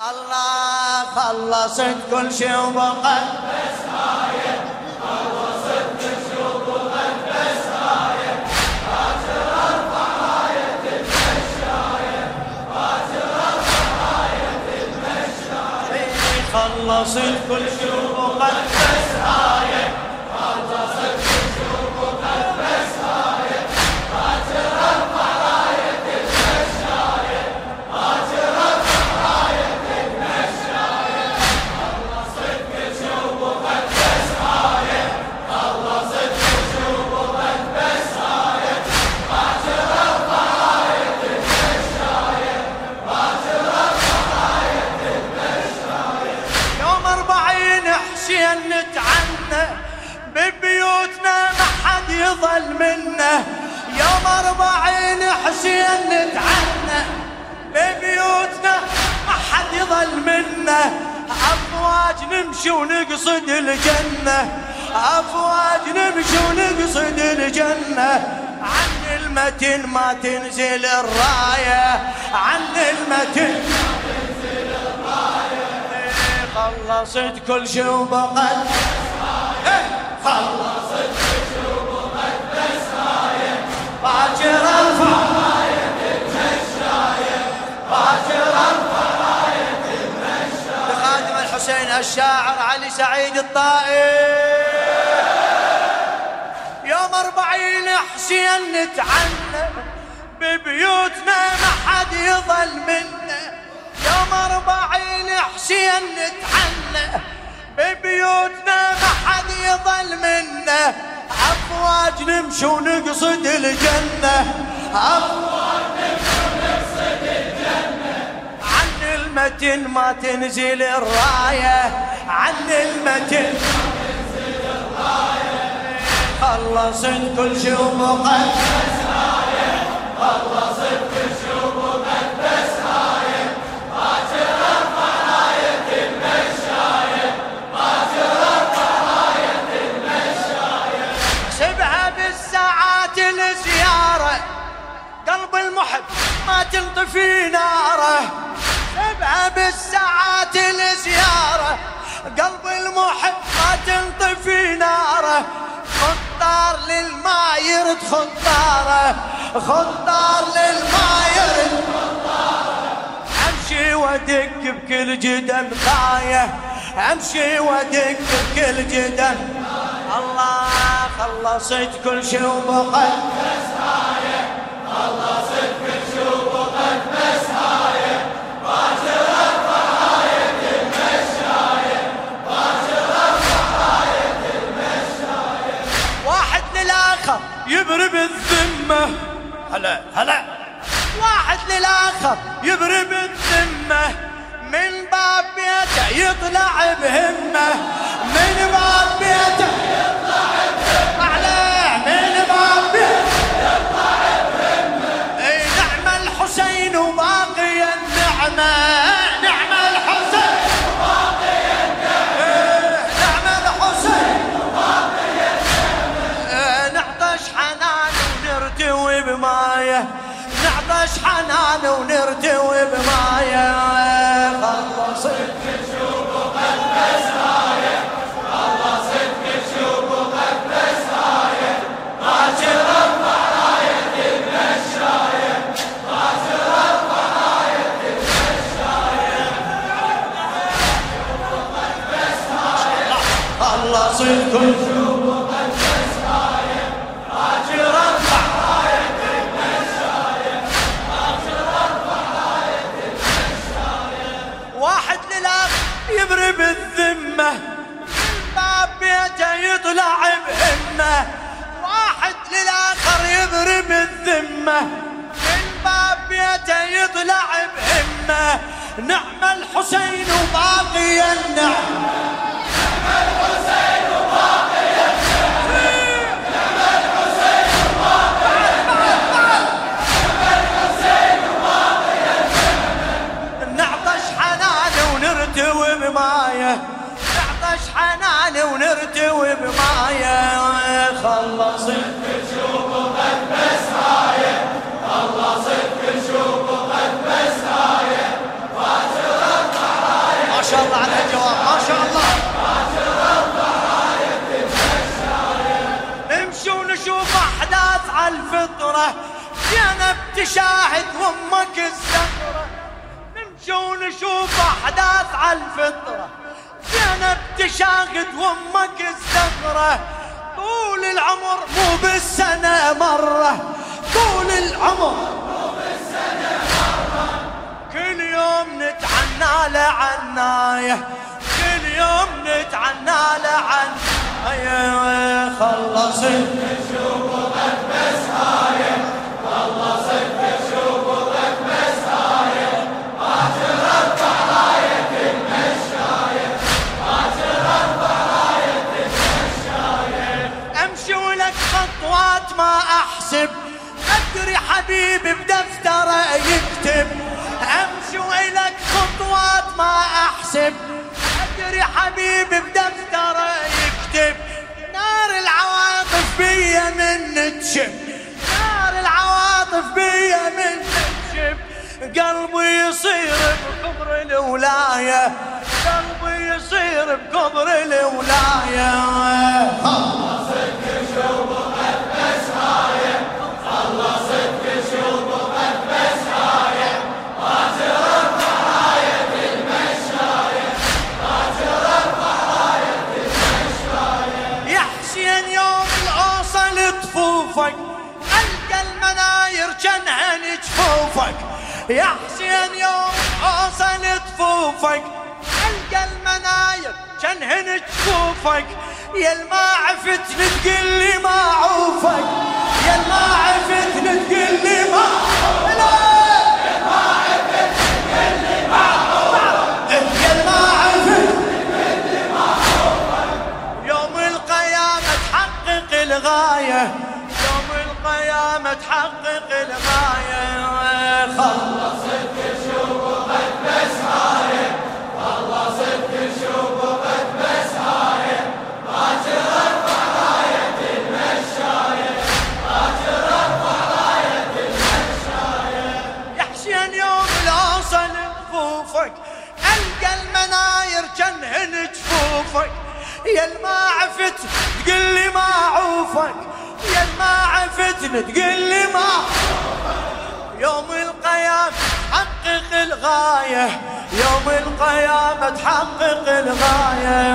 الله خلصت كل شيء وبقى بس هاي خلصت كل شيء وبقى بس هاي باكر ارفع راية المشاية باكر ارفع راية المشاية خلصت كل شيء وبقى بس هاي يظل منا يوم أربعين حسين نتعنى. ببيوتنا ما حد يظل منا أفواج نمشي ونقصد الجنة. أفواج نمشي ونقصد الجنة. عن المتن ما تنزل الراية. عن المتن خلصت كل شي وبقت إيه، خلصت كل شي وبقت باكر باكر الحسين الشاعر علي سعيد الطائي. يوم أربعين حسين نتعنى ببيوتنا ما حد يظل منا. يوم أربعين حسين نتعنى ببيوتنا ما حد يظل منا. أفواج نمشي ونقصد الجنة. أفواج نمشي ونقصد الجنة. عن المتن ما تنزل الراية. عن المتن خلصت كل شي وبقت المحب ما تنطفي ناره. خطار للما يرد خطاره خطار للما يرد امشي وادق بكل جدم غايه امشي وادق بكل جدم الله خلصت كل شي وبقت بس هاي هلا هلا. واحد للآخر يضرب الذمه من باب بيته يطلع بهمه من باب بيته يطلع أي نعم الحسين وباقي النعمة. بالذمه من باب بيته يطلع بهمه. نعم الحسين وباقي النعم نعطش حنان ونرتوي بماية. نعطش حنان ونرتوي بماية. شاء الله على الجواب. ما شاء الله. امشوا نشوف ونشوف أحداث على الفطرة. زينب تشاهد وأمك الزهرة. نمشي ونشوف أحداث على الفطرة. زينب تشاهد وأمك الزهرة. طول العمر مو بالسنة مرة. طول العمر مو بالسنة مرة. كل يوم نتعلم نتعنى لعناية كل يوم نتعنى لعناية خلصت احسب من تشب نار العواطف بيا من تشب قلبي يصير بقبر الولاية. قلبي يصير بقبر الولاية. جفوفك جفوفك يا حسين يوم أوصل جفوفك ألقى المناير جنهن جفوفك يا ما عفت تقول لي ما عوفك يا ما عفت تقول لي ما يا جفوفك يا ما عفت تقول لي ما عوفك يا ما عفتني تقول لي ما يوم القيامة تحقق الغاية يوم القيامة تحقق الغاية.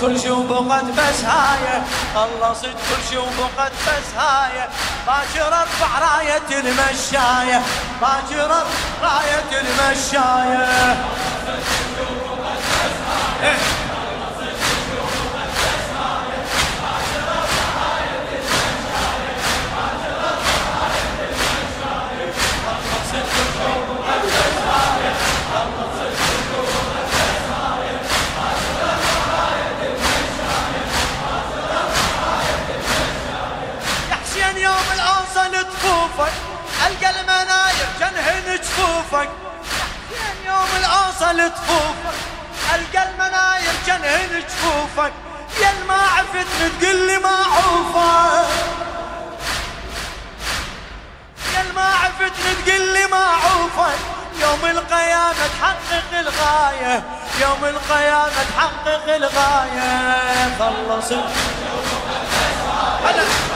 كل شوف وقد مساية الله صدق كل شوف وقد مساية باكر أرفع راية المشاية. باكر أرفع راية المشاية. يحكين يوم الأوصل طفوفك ألقى المناير جنهن جفوفك يا ما عفت تقول لي ما عوفك يا ما عفت تقول لي ما عوفك يوم القيامة تحقق الغاية. يوم القيامة تحقق الغاية. خلص. هلا.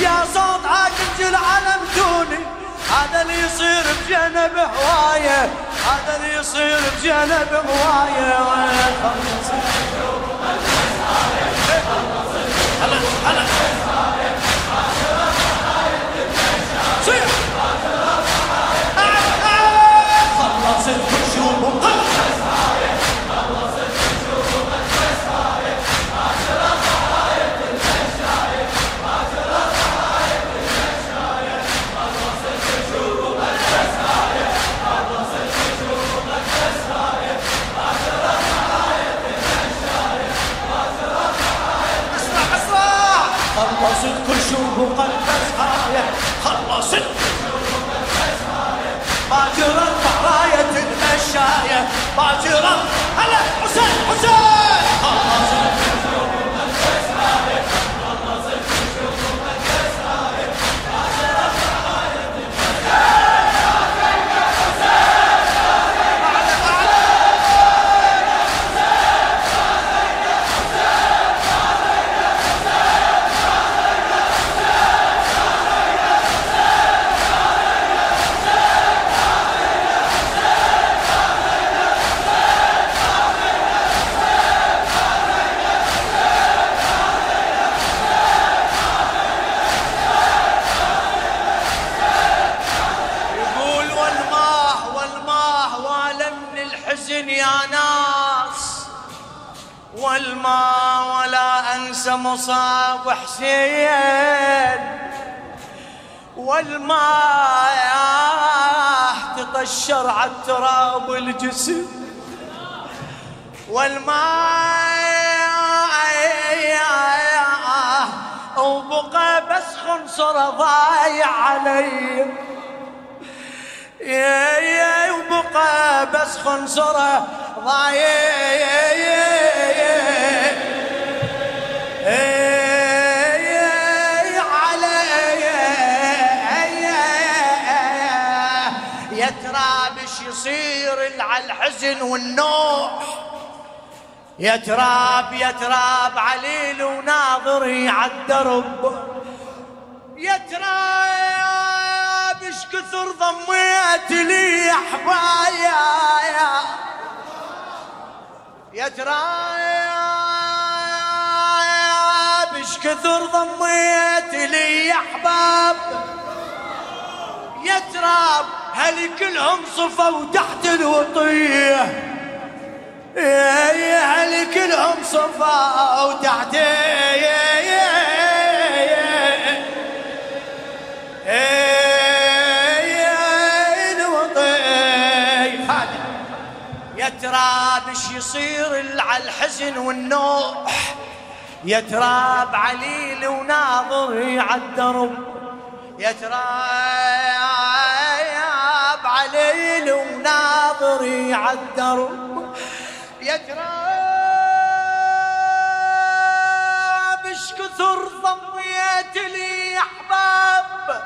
يا صوت حاكم جل علمتوني هذا اللي يصير بجنب هواية. هذا اللي يصير بجنب هواية. مصاب حسين والما تطشر على التراب الجسم والماء وبقى بس خنصر ضايع علي. يا يا وبقى بس خنصره ضايع. ترى بش يصير على الحزن والنوح. يا تراب يا تراب عليل وناظري عالدرب يا تراب إيش كثر ضميت لي يا حبايا. يا تراب إيش كثر ضميت لي احباب يا تراب هل كلهم صفوا تحت الوطية؟ يا هل كلهم صفوا تحت تراب إيش يصير على الحزن والنوح؟ يا تراب عليل وناظر عالدرب يا تراب عليل وناظر عالدرب يا تراب إيش كثر ضميت لي أحباب.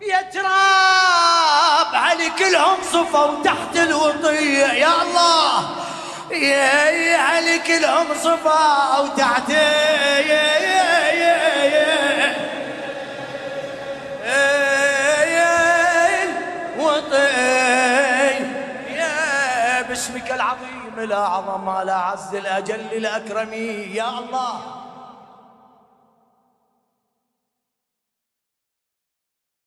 يا تراب علي كلهم صفوا تحت الوطية. يا الله يا علي كلهم صفوا تحت يا يا يا العظيم الأعظم الأعز الأجل الأكرم. يا الله.